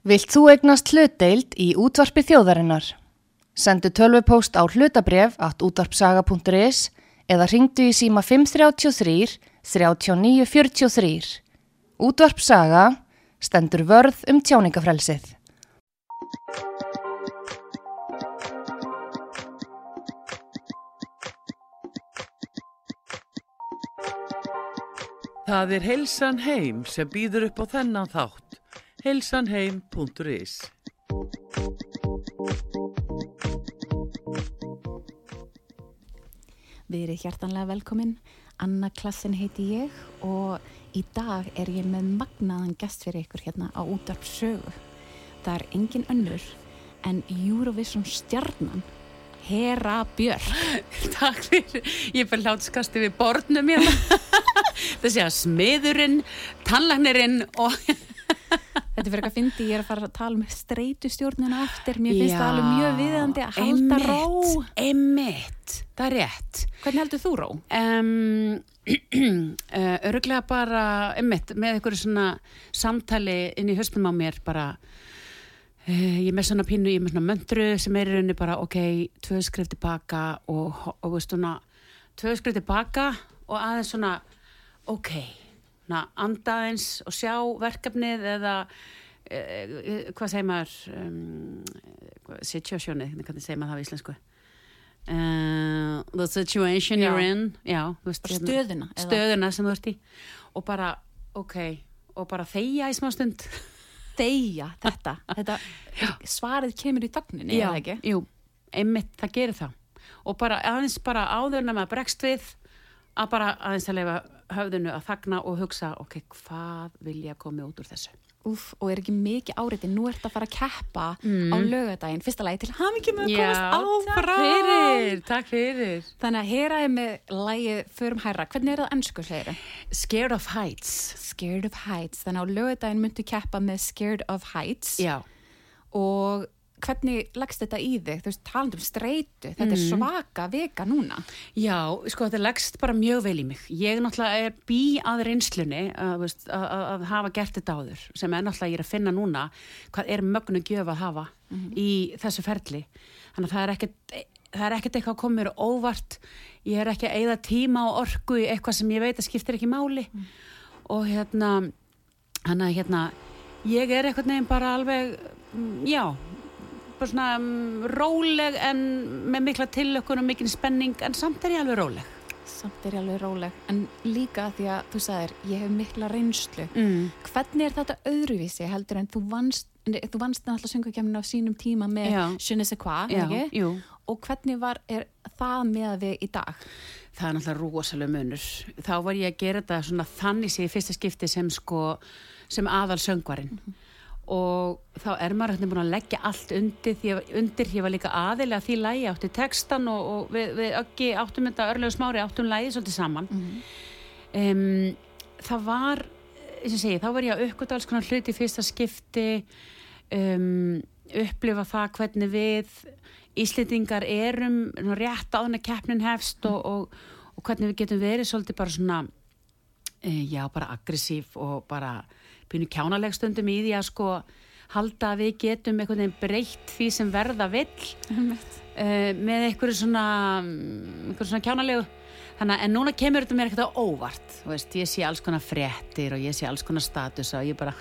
Vilt þú egnast hlutdeild í útvarpi þjóðarinnar? Sendu tölvupóst á hlutabref at útvarpsaga.is eða ringdu í síma 533 3943. Útvarpsaga stendur vörð um tjáningafrelsið. Það er Heilsan Heim sem býður upp á þennan þátt. heilsanheim.is Við erum hjartanlega velkomin. Anna Klassin heiti ég og í dag er ég með magnaðan gest fyrir ykkur hérna á útvarp sögu. Það er engin önnur en Eurovision stjarnan Hera Björk. Takk fyrir, ég bara látskasti við borðnum hérna. Það sé að smiðurinn, tannlagnirinn og... Þetta er eitthvað að fyndi, ég er að fara að tala um streytustjórnuna eftir. Mér finnst það alveg mjög viðandi að halda einmitt, ró. Einmitt, það er rétt. Hvernig heldur þú ró? Um, uh, öruglega bara, einmitt, með einhverju svona samtali inn í höstum á mér bara... Uh, ég er með svona pínu, ég er með svona möndru sem er í rauninni bara, ok, tvö skrif tilbaka og, og veist svona, tvö skrif tilbaka og aðeins svona, ok, na, anda eins og sjá verkefnið eða uh, hvað segir maður, um, situationi, hvernig segir maður það á íslensku? Uh, the situation Já. you're in, já, veist, hérna, stöðuna? stöðuna sem þú ert í og bara, ok, og bara þegja í smá stund. Deyja þetta. þetta svarið kemur í þögninni, Já, eða ekki? Jú, einmitt, það gerir það. Og bara aðeins bara áður en að bregst við að bara aðeins að leifa höfðinu að þagna og hugsa, ok, hvað vil ég að koma út úr þessu? Úf, og er ekki mikið áriði, nú ert að fara að keppa á lögadaginn, fyrsta lagi til hamingi með að komast takk áfram. fyrir, takk fyrir. Þannig að hera er með lagið Förum hærra, hvernig er það ennsku segir Scared of heights. Scared of Heights, þannig að á lögadaginn myndu keppa með Scared of Heights Já, og hvernig leggst þetta í þig? Þú veist, talandum streitu, þetta er svaka vika núna. já, sko þetta leggst bara mjög vel í mig. Ég náttúrulega er bí að reynslunni að, veist, að, að, að hafa gert þetta áður sem er náttúrulega ég er að finna núna hvað er mögnu gjöf að hafa í þessu ferli. Þannig að það er ekkert það er ekkert eitthvað að koma mér óvart ég er ekki að eyða tíma og orku í eitthvað sem ég veit að skiptir ekki máli og hérna hann að hérna ég er eitthvað nefn bara alveg mm, já bara svona um, róleg en með mikla tillökkun og mikil spenning en samt er ég alveg róleg Samt er ég alveg róleg, en líka því að þú sagðir, ég hef mikla reynslu. mm. Hvernig er þetta öðruvísi heldur en þú vannst, þú vannst náttúrulega söngakefninu á sínum tíma með. Je ne sais quoi, ekki? jú Og hvernig var, er það með við í dag? það er náttúrulega rosalega munur þá var ég að gera þetta svona þannig sé í fyrsta skipti sem sko sem aðal söngvarinn og þá er maður hérna búin að leggja allt undir því að undir ég var líka aðilega því lægi átti textan og, og við, við öggi áttum þetta örlega smári áttum lægi svolítið saman. Um, það var eins og segi, þá var ég að uppgöta alls konar hluti fyrsta skipti um, upplifa það hvernig við Íslendingar erum rétt áðan að keppnin hefst og, og, og hvernig við getum verið svolítið bara svona e, já, bara aggressív og bara pínu kjánaleg stundum í því að sko halda að við getum einhvern veginn breytt því sem verða vill uh, með einhverju svona einhverju svona kjánalegu. Þannig að en núna kemur þetta mér á óvart veist, ég sé alls konar fréttir og ég sé alls konar status og ég bara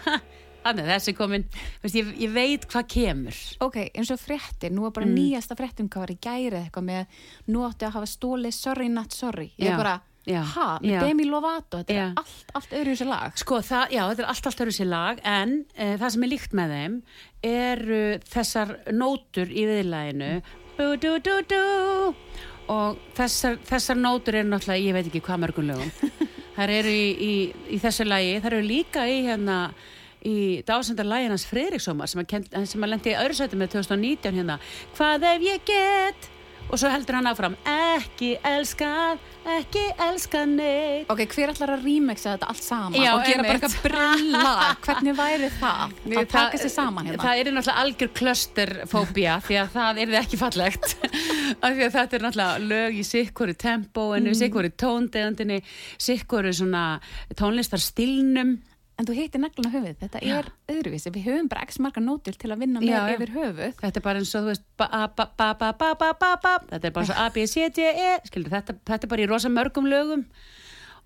þannig þessi komin. Veist, ég, ég veit hvað kemur. Ok, eins og fréttir, nú er bara Mm. nýjasta fréttum hvað var í gæri eitthvað með nú átti að hafa stólið Sorry Not Sorry. Ég Já, bara, ha, með. Demi Lovato þetta Já. er allt, allt öðru þessi lag. Sko, það, já, þetta er allt allt öru sér lag en uh, það sem er líkt með þeim eru þessar nótur í viðlæginu og þessar, þessar nótur eru náttúrulega, ég veit ekki hvað mörgum lögum. Þær eru í, í, í þessu lagi þær eru líka í hérna í dásendar læginans Friðriksómar sem að, að lendi í öðru sæti með 2019 hérna. Hvað ef ég get og svo heldur hann áfram ekki elskað, ekki elskað neitt Ok, hver ætlar að remixa þetta allt saman Já, og gera bara eitthvað brilla? Hvernig væri það? Að taka sér saman hérna. Það er náttúrulega algjör klösterfóbía því að það er ekki fallegt. Af því að þetta er náttúrulega lög í sikkori tempóinu, mm. sikkori tóndeðandinni sikkori svona tónlistarstilnum En þú heitir neglun á höfuð, þetta er öðruvísi. Við höfum bara x marga nótur til að vinna með Já, já. yfir höfuð. Þetta er bara eins og þú veist. Þetta er bara eins og A, B, C, D, E Skilur, þetta, þetta er bara í rosa mörgum lögum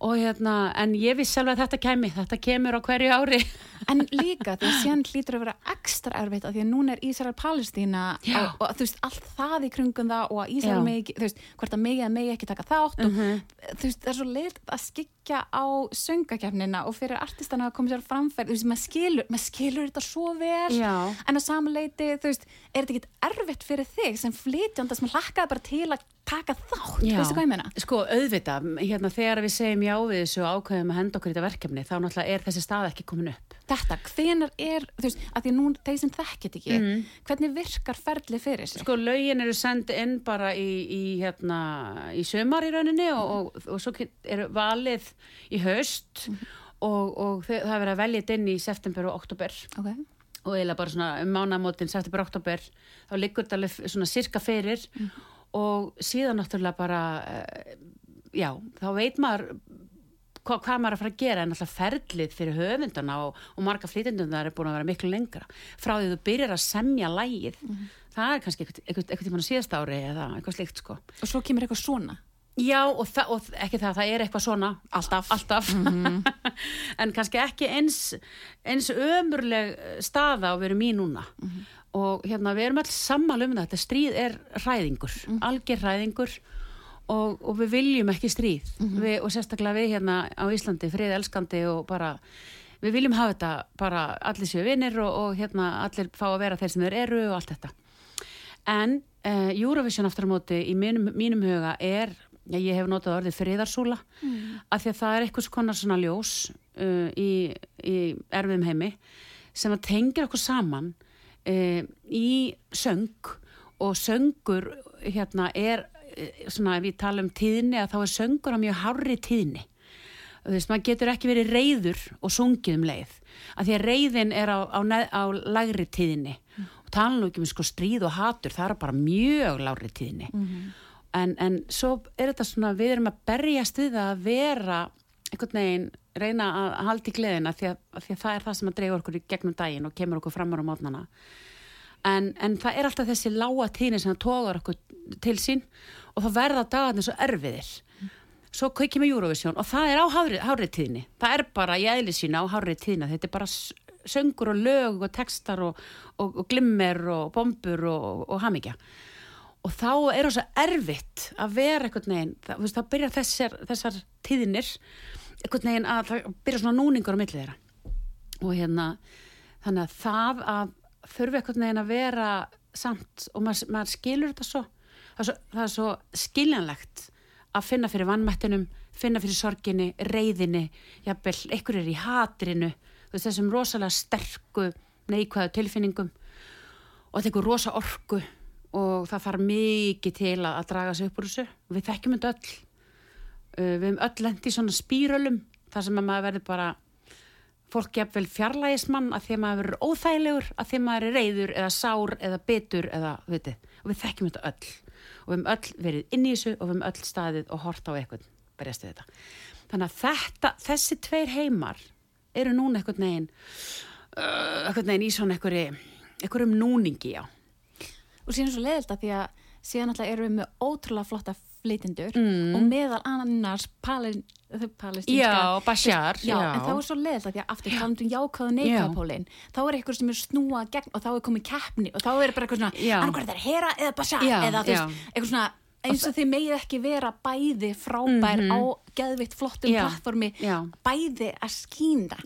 og hérna, en ég viss alveg að þetta kemi, þetta kemur á hverju ári En líka því síðan hlýtur að vera ekstra erfitt að því að núna er Ísrael Palestína Já. og, og þú veist, allt það í kringum það og að Já. Ísrael megi, ekki- þú veist, hvort að megi að megi ekki taka þátt og þú veist, það er svo leitt að skikja á söngakefnina og fyrir artistana að koma sér á framfæri, þú veist, maður skilur, maður skilur þetta svo vel Já. en á samanleiti, þú veist, er þetta ekki erfitt fyrir þig sem flytjanda sem hlakkaði bara til að taka þátt, veistu hvað ég meina? Sko, auðvitað, hérna þegar við segjum já við þessu ákveðum að henda okkur í þetta verkefni þá náttúrulega er þessi stað ekki komin upp Þetta, hvenar er, þú veist, að því nú þeir sem þekkit ekki, hvernig virkar ferli fyrir sig? Sko, lögin eru sendið inn bara í, í hérna, í sömar í rauninni og, og, og svo eru valið í haust og, og þau- það er verið að velja þetta inn í september og oktober Ok, og eiginlega bara svona um mánamótin september, oktober þá liggur þetta alveg svona sirka fyrir og síðan náttúrulega bara uh, já, þá veit maður hva, hvað maður er að fara að gera en alltaf ferlið fyrir höfundana og, og marga flytjendundar er búin að vera miklu lengra. Frá því þú byrjar að semja lægið það er kannski eitthvað, tímann á síðast ári eða eitthvað slíkt sko. Og svo kemur eitthvað svona. Já og, og ekki það, það er eitthvað svona. Alltaf. alltaf. en kannski ekki eins, eins ömurleg staða við erum í núna. Og hérna við erum alls sammal um þetta stríð er hræðingur, algjör hræðingur og, og við viljum ekki stríð. Við, og sérstaklega við hérna á Íslandi, frið elskandi og bara við viljum hafa þetta bara allir séu vinnir og, og hérna allir fá að vera þeir sem þeir eru og allt þetta. En uh, Eurovision aftur á móti í mínum, mínum huga er, já, ég hef notað orðið friðarsúla, af því að það er eitthvað konar svona ljós uh, í, í erfiðum heimi sem að tengir okkur saman uh, í söng og söngur hérna er svona ef ég tala um tíðni að þá er söngur á mjög hárri tíðni. Þú veist, maður getur ekki verið reyður og sungið um leið af því að reyðin er á, á, á lagri tíðinni og tala nú ekki um sko stríð og hatur, það er bara mjög lágri tíðinni en, en svo er þetta svona, við erum að berjast við það að vera einhvern veginn reyna að halda í gleðina því að, að því að það er það sem að dreifur okkur í gegnum daginn og kemur okkur framar á mótnana en, en það er alltaf þessi lága tíðni sem tógar okkur til sín og þá verða dagarnir svo erfiðir. Svo við Eurovision og það er á hárið tíðni. Það er bara í eðli sína á hárið tíðna þetta er bara söngur og lög og textar og, og, og glimmer og bombur og, og hamingja. Og þá er það svo erfitt að vera einhvern veginn, það, veist, þá byrjar þessar, þessar tíðinir einhvern veginn að það byrja svona núningur á milli þeirra. Og hérna þannig að það að þurfi einhvern veginn að vera samt og maður, maður skilur þetta svo það er svo, það er svo skiljanlegt að finna fyrir vannmættinum finna fyrir sorginni, reyðinni jafnvel, einhver er í hatrinu veist, þessum rosalega sterku neikvæðu tilfinningum og þetta er einhver rosa orku og það þarf mikið til að, að draga sig upp úr þessu. Og við þekkjum þetta öll. Uh, við hefum öll lendi í svona spírölum þar sem að maður verður bara fólk jafnvel fjarlægismann að því að maður verður óþægilegur að því að maður er reyður eða sár eða bitur eða veitir og við þekkjum þetta öll og við hefum öll verið inn í þessu og við hefum öll staðið og hort á eitthvað berjast við þetta. Þannig að þetta, þessi tveir heimar eru núna eitthvað negin uh, eitthvað negin í svona einhverju einhverjum núningi já. Og síðan svo leðilt að því að síðan alltaf erum við með ótrúlega flotta flytindur Mm. og meðal annars palin, palestinska Já, Bashar, já, já. en þá er svo leðilt að því að aftur talandum jákvæðu neikvæðpólin þá er eitthvað sem er snúa gegn og þá er komið keppni og þá er bara eitthvað svona annarkvæð er hera eða Bashar eða eitthvað svona eins og þið megið ekki vera bæði frábær á geðvitt flottum Mhm. Já, plattformi já. bæði að skýna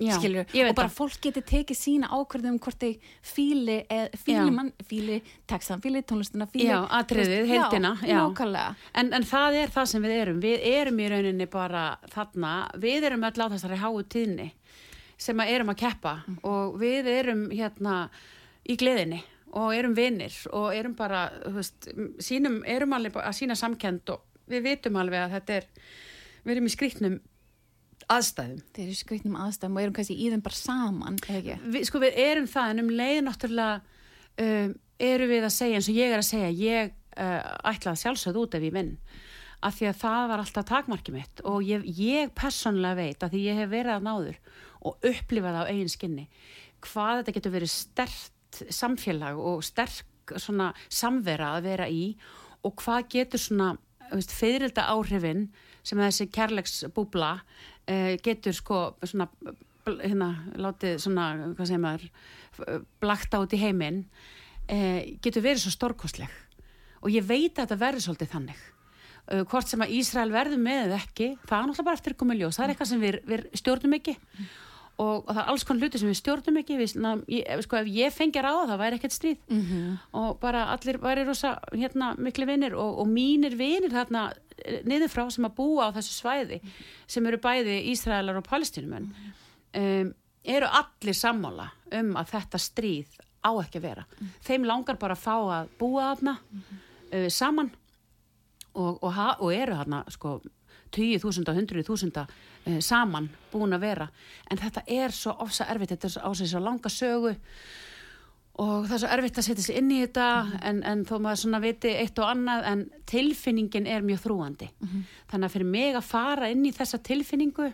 veit og bara það. fólk geti tekið sína ákvörðum hvort þau fíli, fíli, Já. mann, fíli textan, fíli tónlistina fíli, Já, atriðið, nákvæmlega En, en það er það sem við erum. Við erum í rauninni bara þarna, við erum öll á þessari háu tíðni sem að erum að keppa og við erum hérna í gleðinni og erum vinnir og erum bara, veist, sínum, erum alveg að sína samkend og við vitum alveg að þetta er, við erum í skrýtnum aðstæðum. þeir eru skreitnum aðstæðum og erum kannski í þeim bara saman við, sko við erum það en um leið náttúrulega um, erum við að segja eins og ég er að segja ég uh, ætla að sjálfsögð út ef ég vinn af því að það var alltaf takmarki mitt og ég, ég persónlega veit að því ég hef verið að náður og upplifa það á eigin skinni hvað þetta getur verið stert samfélag og sterk svona samvera að vera í og hvað getur svona fyririlda áhrifin sem þessi kærleiksbúbla uh, getur sko svona hérna, látið svona, hvað segir maður blakt át í heiminn uh, getur verið svo stórkostleg. Og ég veit að þetta verður svolítið þannig. Uh, hvort sem að Ísrael verður með eða ekki, það er náttúrulega bara eftir í ljós, það er eitthvað sem við, við stjórnum ekki. mm og, og það er alls konar hluti sem við stjórnum ekki við, ná, ég, sko ef ég fengi ráða það væri ekkert stríð mm -hmm. og bara allir væri rosa hérna miklu vinnir og, og mínir vinnir þarna eh, niður frá sem að búa á þessu svæði mm -hmm. sem eru bæði Ísraelar og Palestínumenn mm -hmm. um, eru allir sammála um að þetta stríð á ekki að vera þeim langar bara að fá að búa þarna uh, saman og, og eru þarna sko 10.000 og 100.000 uh, saman búin að vera en þetta er svo ofsa erfitt þetta er á sig svo langa sögu og það er svo erfitt að setja sig inn í þetta mm -hmm. en, en þó maður svona viti eitt og annað en tilfinningin er mjög þrúandi mm -hmm. þannig að fyrir mig að fara inn í þessa tilfinningu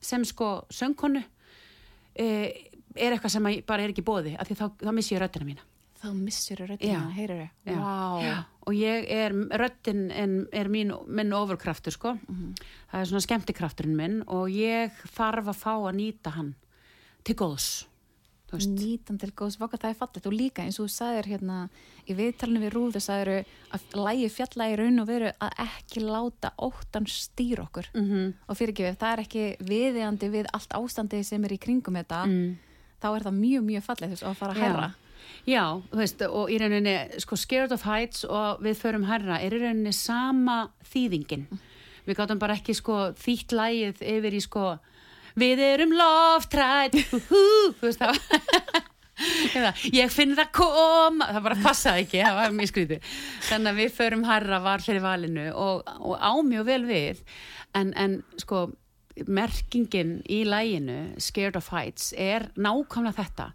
sem sko söngkonu uh, er eitthvað sem bara er ekki bóði af því þá, þá missi ég röttina mína þá missir röttina, heyrir þau wow. og ég er, röttin er mín, minn ofurkraftur sko. Mm -hmm. það er svona skemmtikrafturinn minn og ég þarf að fá að nýta hann til góðs nýtan til góðs, vaka það er fallet og líka eins og þú sagðir hérna í viðtalinu við Rúðu sagður að lægi fjalla í raun og veru að ekki láta óttan stýr okkur. Mm -hmm. og fyrir ekki við, það er ekki viðiðandi við allt ástandi sem er í kringum þetta. Mm. þá er það mjög mjög fallet þess að fara að herra Já, þú veist, og í rauninni, sko, Scared of Heights og Við förum herra er í rauninni sama þýðingin. Við gáttum bara ekki, sko, þýtt lægið yfir í, sko, Við erum loftrætt, þú veist það. ég finn það koma, það bara passaði ekki, það var mjög skrítið. Þannig að Við förum herra var fyrir valinu og, og ámjóð vel við, en, en sko, merkingin í læginu, Scared of Heights, er nákvæmlega þetta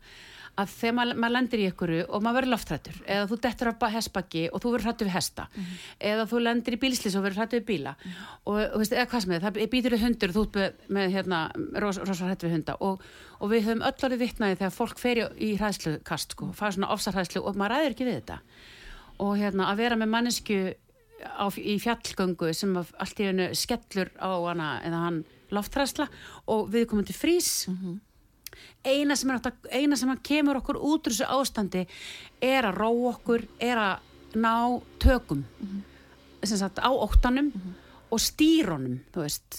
að þegar maður, maður lendir í ykkur og maður verður loftrættur eða þú dettur á hessbakki og þú verður hrættu við hesta mm -hmm. eða þú lendir í bílslis og verður hrættu við bíla mm -hmm. og, og veist, eða hvað sem er, það býtur í hundur og þú ert með, hérna, rosa hrættu við hunda og, og við höfum öll orðið vittnaði þegar fólk fer í hræðslukast sko, fara svona ofsarhræðslu og maður ræður ekki við þetta og hérna að vera með mannesku á, í fjallgöngu sem allt í hennu skellur á hana loftræðsla og við komum til frís mm -hmm eina sem, að, eina sem kemur okkur út úr þessu ástandi er að rá okkur er að ná tökum mm -hmm. sagt, á óttanum mm -hmm. og stýronum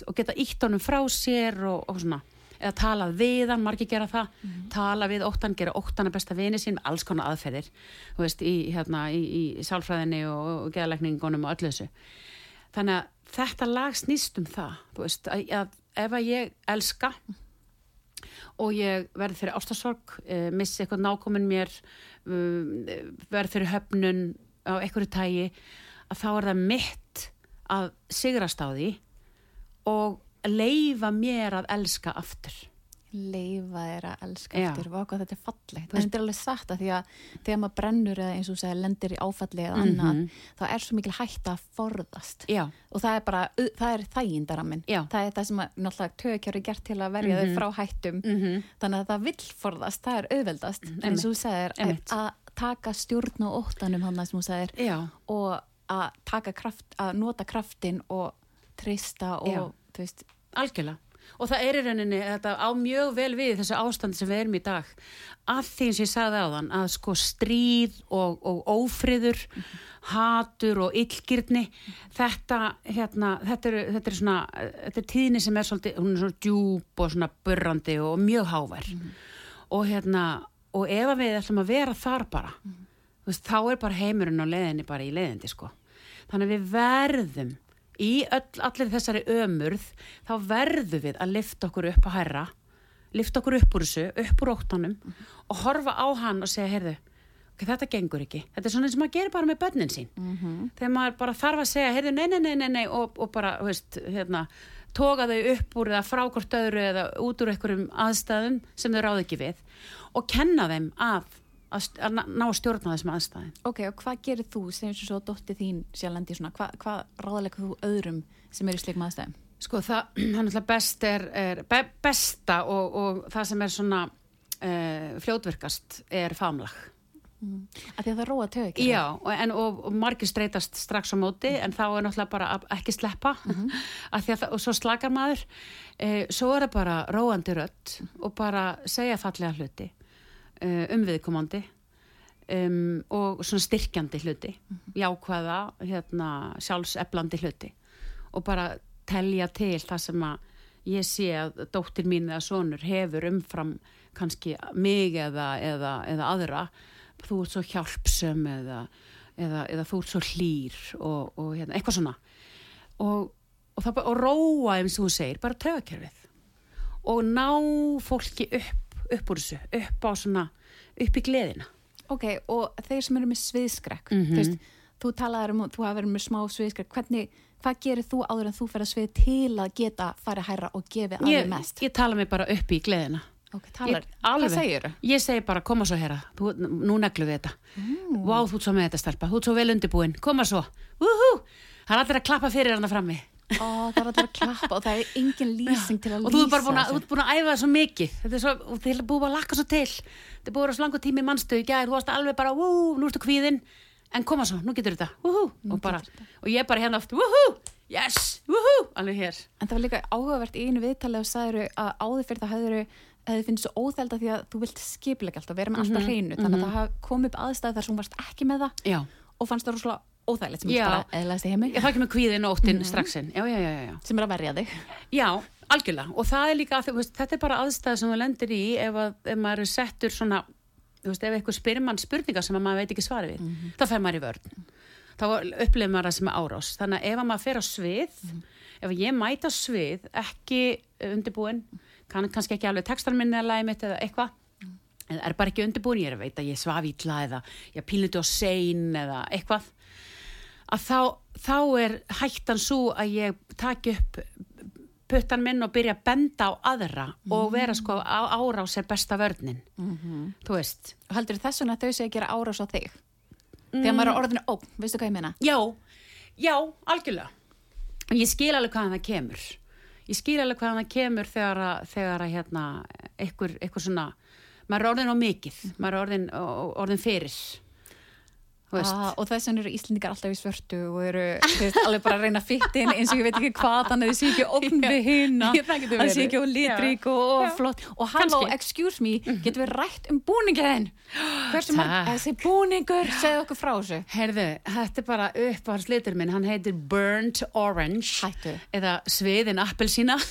og geta ítt honum frá sér og, og svona eða tala við hann, margir gera það mm -hmm. tala við óttan, gera óttan að besta vini sín alls konar aðferðir veist, í, hérna, í, í sálfræðinni og, og geðalegningunum og öllu þessu þannig að þetta lag snýst um það veist, að, að ef að ég elska og ég verði fyrir ástasorg, uh, missi eitthvað nákominn mér, uh, verði fyrir höfnun á einhverju tægi, að þá er það mitt að sigrast á því og leifa mér að elska aftur leifa að elska Já. eftir og þetta er fallegt, þetta er alveg satt að því að þegar maður brennur eða eins og segja lendir í áfalli eða mm -hmm. annað, þá er svo mikil hægt að forðast Já. og það er bara það er þægindaraminn, það er það sem að náttúrulega tökjári gert til að verja mm -hmm. þau frá hættum mm -hmm. þannig að það vil forðast, það er auðveldast mhm. en eins og segir að, að taka stjórn og óttanum hann sem þú segir og að taka kraft, að nota kraftin og trista og þú veist algjörlega og það er í rauninni þetta á mjög vel við þessu ástand sem við erum í dag að því sem ég sagði á þann að sko stríð og, og ófriður mm -hmm. hatur og illgirni mm -hmm. þetta hérna þetta er, þetta er svona þetta er tíðni sem er svolítið hún er svona djúb og svona burrandi og mjög hávær mm -hmm. og hérna og ef við ætlum að vera þar bara veist, þá er bara heimurinn á leðinni bara í leðindi sko þannig við verðum í öll, allir þessari ömurð þá verðu við að lifta okkur upp að herra lifta okkur upp úr þessu, upp úr óttanum mm -hmm. og horfa á hann og segja heyrðu, okay, þetta gengur ekki þetta er svona eins og maður gerir bara með börnin sín mm -hmm. þegar maður bara þarf að segja heyrðu, nei, nei, nei, nei, nei og, og bara, veist, hérna toga þau upp úr eða frákort öðru eða út úr einhverjum aðstæðum sem þau ráð ekki við og kenna þeim að að ná að stjórna þessum aðstæðin Ok, og hvað gerir þú sem svo dótti þín sjálfandi svona, hvað, hvað ráðleika þú öðrum sem eru í slikum aðstæðum? Sko það, það er náttúrulega best er, er be, besta og, og það sem er svona uh, fljótvirkast er famlag. Af því að það róa tög ekki. Já, og, en, og, og margir streytast strax á móti en þá er náttúrulega bara að ekki sleppa að að það, og svo slakar maður uh, svo er það bara róandi rödd og bara segja fallega hluti uh, um viðkomandi um, og svona styrkjandi hluti jákvæða, hérna sjálfseflandi hluti. Og bara telja til það sem að ég sé að dóttir mín eða sonur hefur umfram kannski mig eða, eða, eða aðra. Þú ert svo hjálpsum eða, eða, eða þú ert svo hlýr og, og hérna, eitthvað svona. Og, og, og róa eins og þú segir, bara tögakerfið og ná fólki upp, upp úr þessu, upp á svona upp í gleðina Ok, og þeir sem eru með sviðskrekk, Mhm. þú veist, þú talaður um, þú hafa verið með smá sviðskrekk, hvernig, hvað gerir þú áður en þú fer að svið til að geta farið hærra og gefið ég, aðeins mest? ég tala mig bara upp í gleðina Ok, talar, Ég- alveg. hvað segir þú? Ég segi bara, koma svo herra, þú, nú neglu við þetta. Mm. Vá, þú ert svo með þetta stelpa, þú ert svo vel undirbúin, koma svo. Úhú, það er allir að klappa fyrir hana frammi. Ó, það er allir að klappa og það er engin lýsing til að Og lýsa þú ert bara búin að, þú ert búin að æfa það svo mikið. Þetta er svo, og þið er búin að lakka svo til. Þetta er búin að vera svo langur tími mannstu í gær, þú varst alveg bara, úú, nú ertu kvíðin, en koma svo, nú getur þetta, úhú. Og, bara, og ég bara hérna oft, úhú, yes, úhú, alveg hér. En það var líka áhugavert í einu viðtalið og sagður að áður fyrir það hefur hefði finnst svo óþælda því að þú vilt skiplega allt og vera með alltaf hreinu þannig að það haf- kom upp aðstæð þar sem þú varst ekki með það Já. og fannst það rosalega óþægilegt sem Já. er bara eðlæðist í heimi. Ég það með kvíðin og óttin strax inn. Já, já, já, já, já. sem er að verja þig. Já, algjörlega. Og það er líka, þú veist, þetta er bara aðstæð sem þú lendir í ef, að, ef maður er settur svona, veist, ef eitthvað spyrir mann spurningar sem að maður veit ekki svari við þá fer maður í vörn. Þá upplifir maður það sem árás. Þannig að ef að maður fer á svið ef ég mæta svið ekki undirbúin, kann, kannski ekki alveg textan minni að lægi mitt eða eitthvað eða er bara ekki undirbúin, ég er að veit að ég svaf ítla eða ég pínuti á sein eða eitthvað að þá, þá er hættan svo að ég taki upp puttan minn og byrja að benda á aðra og vera sko á árás er besta vörnin. Þú veist. Og heldur þess vegna þau sé að gera árás á þig? Þegar maður er á orðinu ó, veistu hvað ég meina? Já, já, algjörlega. Ég skil alveg hvaðan það kemur. Ég skil alveg hvaðan það kemur þegar að, þegar að hérna einhver, svona maður er orðin á mikið maður er orðin, orðin fyrir Ah, og þess vegna eru Íslendingar alltaf í svörtu og eru veist, alveg bara að reyna inn eins og ég veit ekki hvað þannig að þau sé ekki ógn við hina Já, það getur það sé verið. ekki á litrík og, og flott. Og halló, Kannski. excuse me, getur við rætt um búningin hversu Takk. þessi búningur segðu okkur frá þessu. Herðu, þetta er bara uppáhaldslitur minn, hann heitir Burnt Orange. Hættu. eða Sviðin Appelsína.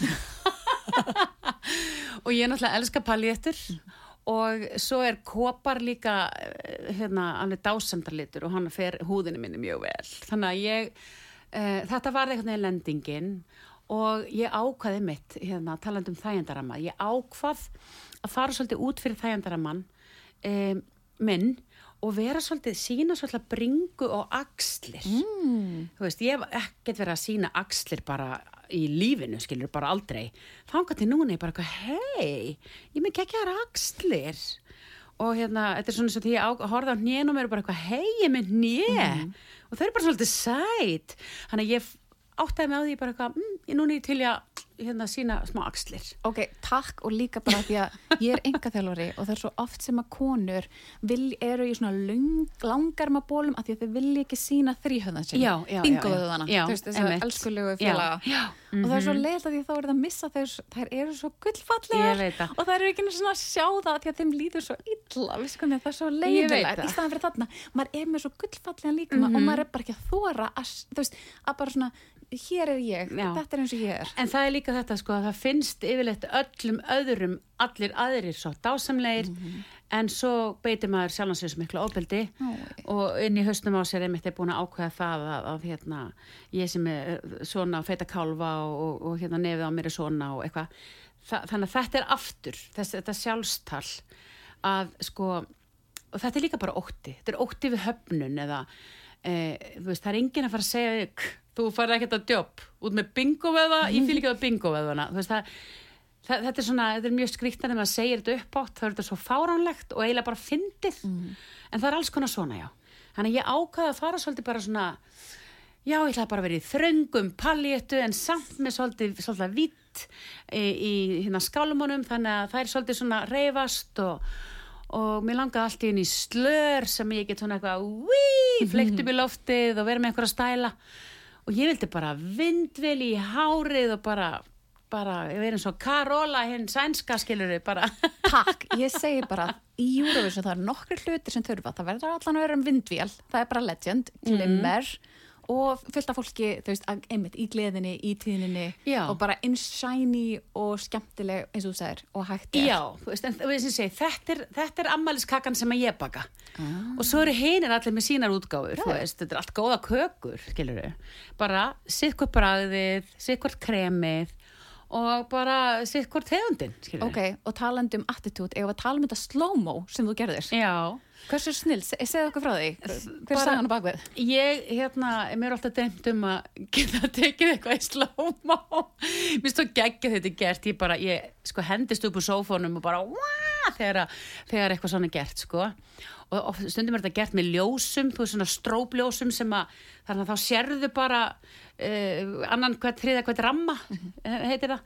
Og ég náttúrulega elska paljettur og svo er kopar líka eh, hérna, alveg dásamdarlitur og hann fer húðinu minni mjög vel þannig að ég uh, þetta var eitthvað neður lendingin og ég ákvaði mitt hérna, talandi um þægendarama ég ákvað að fara svolítið út fyrir þægendaraman um, minn og vera svolítið, sína svolítið bringu og axlir mm. þú veist, ég hef ekkert verið að sína axlir bara í lífinu, skilur bara aldrei. Þangað til núna ég bara eitthvað, hei ég með ekki að axlir. Og hérna, þetta er svona svo því ég horfði á hnén og mér er bara eitthvað, hei ég með hné. Og þau eru bara svolítið sæt. Þannig að ég áttaði mig á því bara eitthvað, mm, núna ég til að hérna sína smá axlir. Ok, takk og líka bara því að ég er engaþjálfari og það er svo oft sem að konur vil, eru í svona lung, langarma bólum að því að þau vilja ekki sína þrýhöðan sin Já, já, já, bingoðuðana, já. þú veist þess að einmitt. elskulegu Já, félaga. Já, og það er svo mhm. leiðilegt að því að þá er það að missa þær, þær eru svo gullfallegar og þær eru ekki svona að sjá það því að þeim líður svo illa, við sko það er svo leiðilegt í staðan fyrir þarna, maður er með svo gullfallegan líkama og maður er bara ekki að þóra að, hér er ég, Já. þetta er eins og ég er. En það er líka þetta sko að það finnst yfirleitt öllum öðrum, allir aðrir svo dásamlegir en svo beitir maður sem miklu ofbeldi og inn í höstum á sér er búin að ákveða það að, að hérna, ég sem er eh, svona feita kálfa og, og, og hérna nefið á mér er svona og eitthvað. Þa, þannig að þetta er aftur, þess, þetta sjálfstal að sko og þetta er líka bara ótti, þetta er ótti við höfnun eða e, veist, það er enginn að fara að segja "K, þú farið ekkert að jobb út með bingoveða, ég fýl ekki að bingoveðuna þú veist, það, það, þetta er svona þetta er mjög skrýttan ef maður segir þetta upp átt þá er þetta svo fáránlegt og eiginlega bara fyndið. En það er alls konar svona, já. Þannig að ég ákvaði að fara svolítið bara svona já, ég ætlaði bara að vera í þröngum palléttu en samt með svolítið, svolítið vitt í, í hérna skálumunum þannig að það er svolítið svona reyfast og, og mér langaði allt í henni slör sem ég get svona eitthvað wí, fleikt upp í loftið og vera með einhverja stæla og ég vildi bara vindvel í hárið og bara bara, ég verið eins og Karola hinn sænska skilur bara. Takk, ég segi bara í Eurovision það er nokkri hlutir sem þurfa. Það verður allan að vera um vindvél, það er bara legend glimmer og fullt af fólki, þú veist, einmitt í gleðinni í tíðninni Já. og bara eins shiny og skemmtileg eins og þú segir og hægt er. Já, þú veist, en segi, þetta er, þetta er ammæliskakan sem að ég baka. Og svo eru hinir allir með sínar útgáfur veist, þetta er allt góða kökur skilur bara sitt hvort bragðið sitt hvort kremið og bara sitt hvort tegundin skilur Ok, og talandi um attitude, ef að tala um þetta slow-mo sem þú gerðir, Já, hversu snill, se- segðu okkur frá því, hver er sagan á bakvið? ég, hérna, mér er alltaf dæmt um að geta tekið eitthvað í slóma. Mér þú geggja þetta er gert. Ég bara, ég sko hendist upp úr sófónum og bara, wá, þegar, þegar eitthvað svona er gert, sko. Og, og stundum er þetta gert með ljósum þú veist svona strópljósum sem að þannig að þá sérðu bara uh, annan hvert þriða hvert ramma eh, heitir það,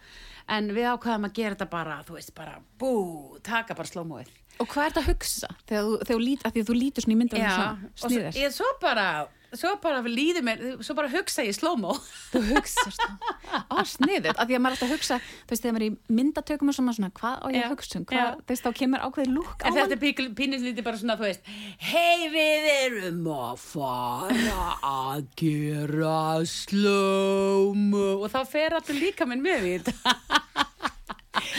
en við ákvaðum að gera þetta bara, þú veist, bara bú, taka bara slómóið Og hvað er þetta að hugsa þegar þú, þegar þú, lít, að því að þú lítur svona í myndum Já, svona og svo, bara svo bara líður mér, svo bara hugsa ég slómó Þú hugsast. Á, sniðið. Að því að maður alltaf hugsa, þú veist, þegar maður er í myndatökum og svona, svona hvað á ég að hugsa um? þú veist, þá kemur ákveðið lúk á En þetta hann. er pínuslítið bara svona, þú veist, hei við erum að fara að gera slómu og þá fer allir líka minn með í þetta.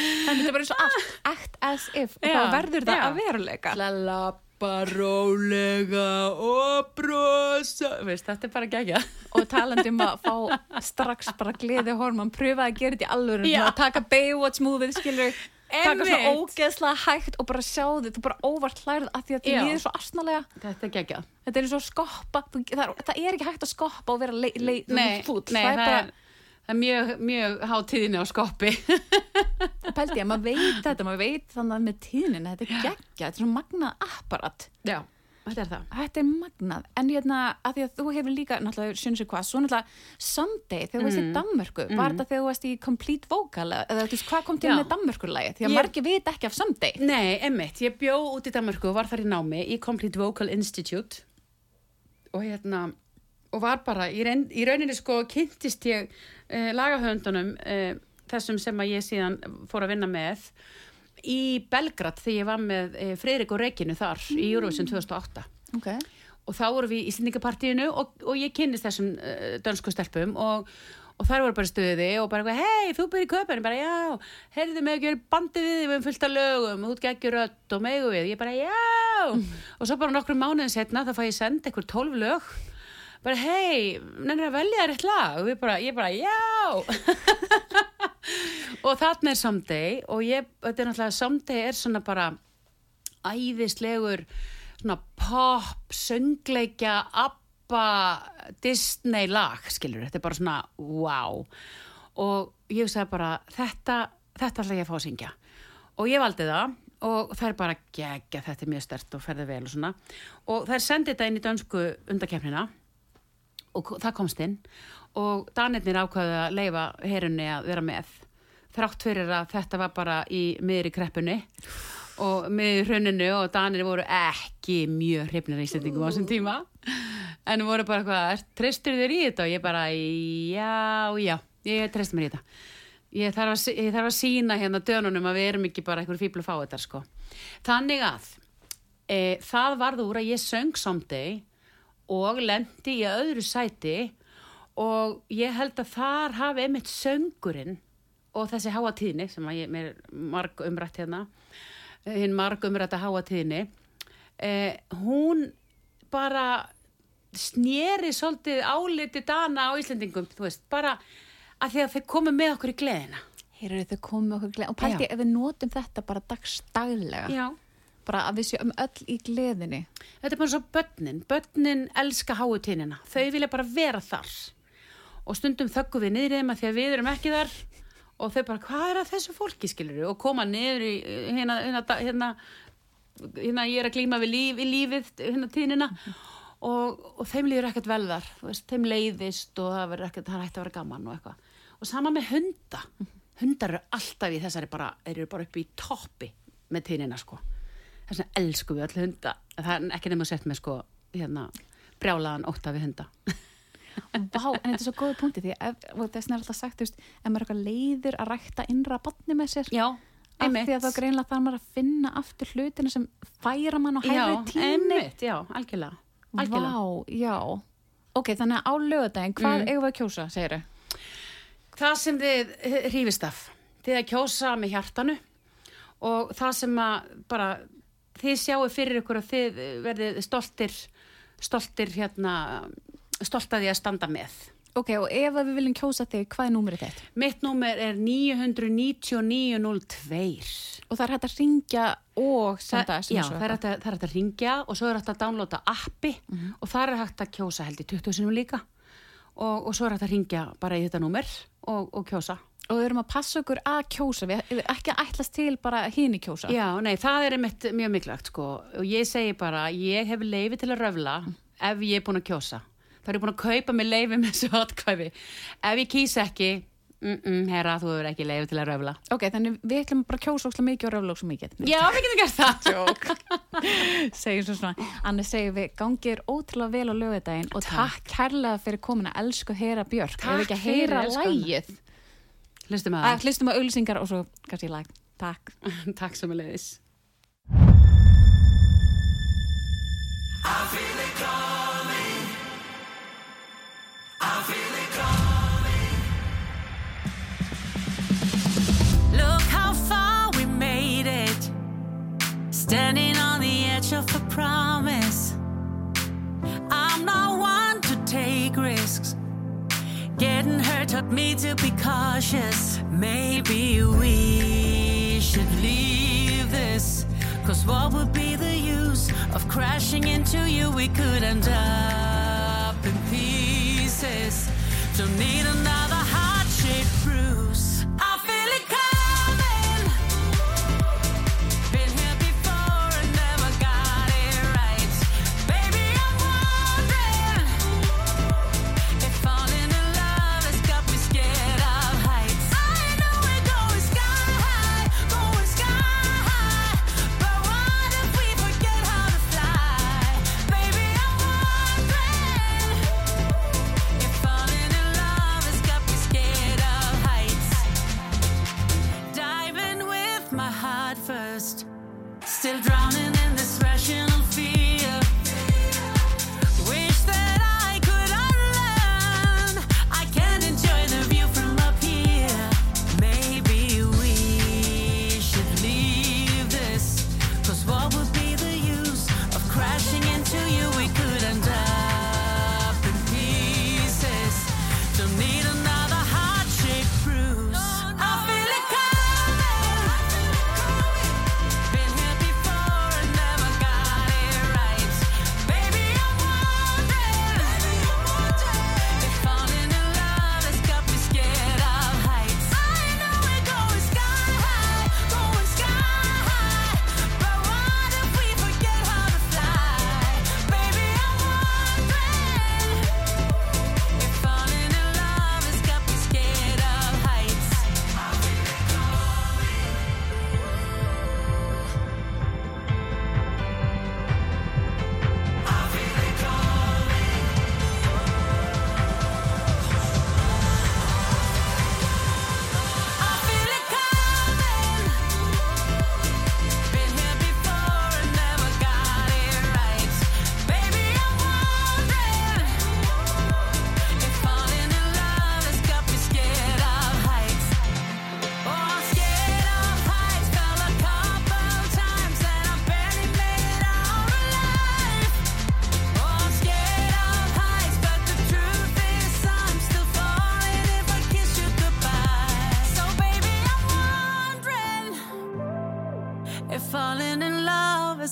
Þannig þetta er bara eins og allt, act as if, og þá verður það að veruleika. Lappa rólega og brosa, veist, þetta er bara gegja. Og talandi um að fá strax bara gleði hormón, pröfa að gera þetta í alvöru, að taka Baywatch movið, skilur, taka svona ógeðslega hægt og bara sjá þið, þú bara óvart hlærið að því að þið líður svo astnalega. Þetta er gegja. Þetta er eins og skoppa, það, er, það er ekki hægt að skoppa og vera nei, það er bara, það er mjög, mjög hátíðinni á skoppi. pældi ég, maður veit þetta, maður veit þannig að með tíðnin, þetta er geggja, þetta er svona magnað apparat. Já, þetta er það. Þetta er magnað, en hérna, að því að þú hefur líka, náttúrulega, sjönsir hvað, svo náttúrulega, someday, þegar þú varst í Danmörku, var þetta þegar þú varst í complete vocal, eða þú veist, hvað kom til Já. með Danmörkurlægi? Því að Ég- margir veit ekki af someday. Nei, emmitt, ég bjó út í Danmarku og var þar í námi í Complete Vocal Institute og hérna og var bara, í, reyn, í rauninni sko kynntist ég uh, lagahöndunum uh, þessum sem að ég síðan fór að vinna með í Belgrad þegar ég var með uh, Freyrik og Reginu þar í Eurovision 2008 Ok. og þá vorum við í Íslendingapartíinu og, og ég kynnist þessum uh, dönsku stelpum og, og þær voru bara í stuði og bara hei, þú byrði í köpun bara, já, heyrðu mig ekki verið bandið við við erum fullt af lögum, þú ekki rödd og megu við, ég bara, já. Og svo bara nokkrum mánuðin setna, þá fæ ég senda eitthvað tólf lög bara, hei, nennir að velja þér eitt lag? Og bara, ég bara, já. Og þarna er Someday og ég, þetta er náttúrulega Someday er svona bara æðislegur svona pop, söngleikja ABBA, Disney lag, skilur, þetta er bara svona wow. Og ég sagði bara þetta, þetta ætla ég að fá að syngja. Og ég valdi það og það er bara gegja, þetta er mjög stert og ferði vel og svona. Og það er sendið þetta inn í dönsku undakefnina og það komst inn. Og danirnir ákvaðu að leifa herunni að vera með þrátt fyrir að þetta var bara í miðri kreppunni og miðri hruninu og danir voru ekki mjög hrifnir í Íslandingum á þessum tíma. En voru bara hvað, treystur þér í þetta? Og ég bara, já, já ég treyst mér í þetta. Ég þarf að, ég þarf að sína hérna dönunum að við erum ekki bara einhver fíbl að fá þetta sko. Þannig að e, það varð úr að ég söng someday og lendi í öðru sæti og ég held að þar hafi einmitt söngurinn og þessi háatíðni sem ég, mér marg umrætt hérna hinn marg umrætt að háatíðni eh, hún bara sneri svolítið áliti dana á Íslendingum, þú veist, bara að því að þau komu með okkur í gleðina Hér eru þau komið okkur gleði, og pældi Já. ég ef við notum þetta bara dagstaglega, Já. Bara að við séum öll í gleðinni. Þetta er bara svo börnin. Börnin elska háutíðnina. Þau vilja bara vera þar. Og stundum þöggum við niður þeim að því að við erum ekki þar. Og þau bara, hvað er að þessu fólki, skilur Og koma niður í hérna, hérna, hérna, hérna ég er að glíma við líf, lífið, hérna tíðnina. og, og þeim líður ekkert vel þar veist, þeim leiðist og það verður ekkert það hægt að vera gaman og eitthvað og sama með hunda hundar eru alltaf í þessari bara, eru bara upp í toppi með týnina sko þess vegna elsku við öll hunda. Það er ekki nema sett með sko hérna, brjálaðan ótta við hunda. Vá, en þetta er svo góði punkti því ef, og þess vegna er alltaf sagt, þú veist, ef maður er eitthvað leiður að rækta innra batni með sér já, af því að þá greinlega þarf maður að finna aftur hlutina sem færa mann já, hægri tíni já, algjörlega algjörlega. Vá, já. Ok, þannig að á lögadaginn, hvað Mm. eigum við að kjósa, segir þau? það sem þið hrífist af þið að kjósa með hjartanu og það sem að bara þið sjáu fyrir ykkur að þið verðið stoltir stoltir hérna stolt að því að standa með. Ok, og ef að við viljum kjósa þig, hvað er númerið þitt? mitt númer er 99902 Og það er hægt að ringja og senda Það- já, það er hægt að, er hægt að ringja og svo er hægt að downloada appi og það er hægt að kjósa held í 20 sinum líka. Og, og svo er hægt að ringja bara í þetta númer og, og kjósa Og við erum að passa okkur að kjósa, við við ekki að ætlast til bara hínu kjósa. Já, nei, það er einmitt mjög mikilvægt sko og ég segi bara, ég hef leifi til að röfla ef ég er búin að kjósa það er ég búin að kaupa mig leifi með þessu atkvæði ef ég kýsa ekki mm -mm, herra, þú hefur ekki leifi til að röfla Ok, þannig við ætlum bara að kjósa óslega mikið og röfla óslega mikið. Já, við getum gert það Jók. segjum svo svona. Annars segjum við, gangið ótrúlega vel á lögadaginn og takk kærlega fyrir komin að elsku heyra Björk. Takk Ef ekki að heyra lægið. Hlustum að Að hlustum að auðlýsingar og svo kannski lag. Takk. það Takk sem að leiðis Look how far we made it. Standing Getting hurt taught me to be cautious. Maybe we should leave this. Cause what would be the use of crashing into you? We could end up in pieces. Don't need another heart shaped bruise.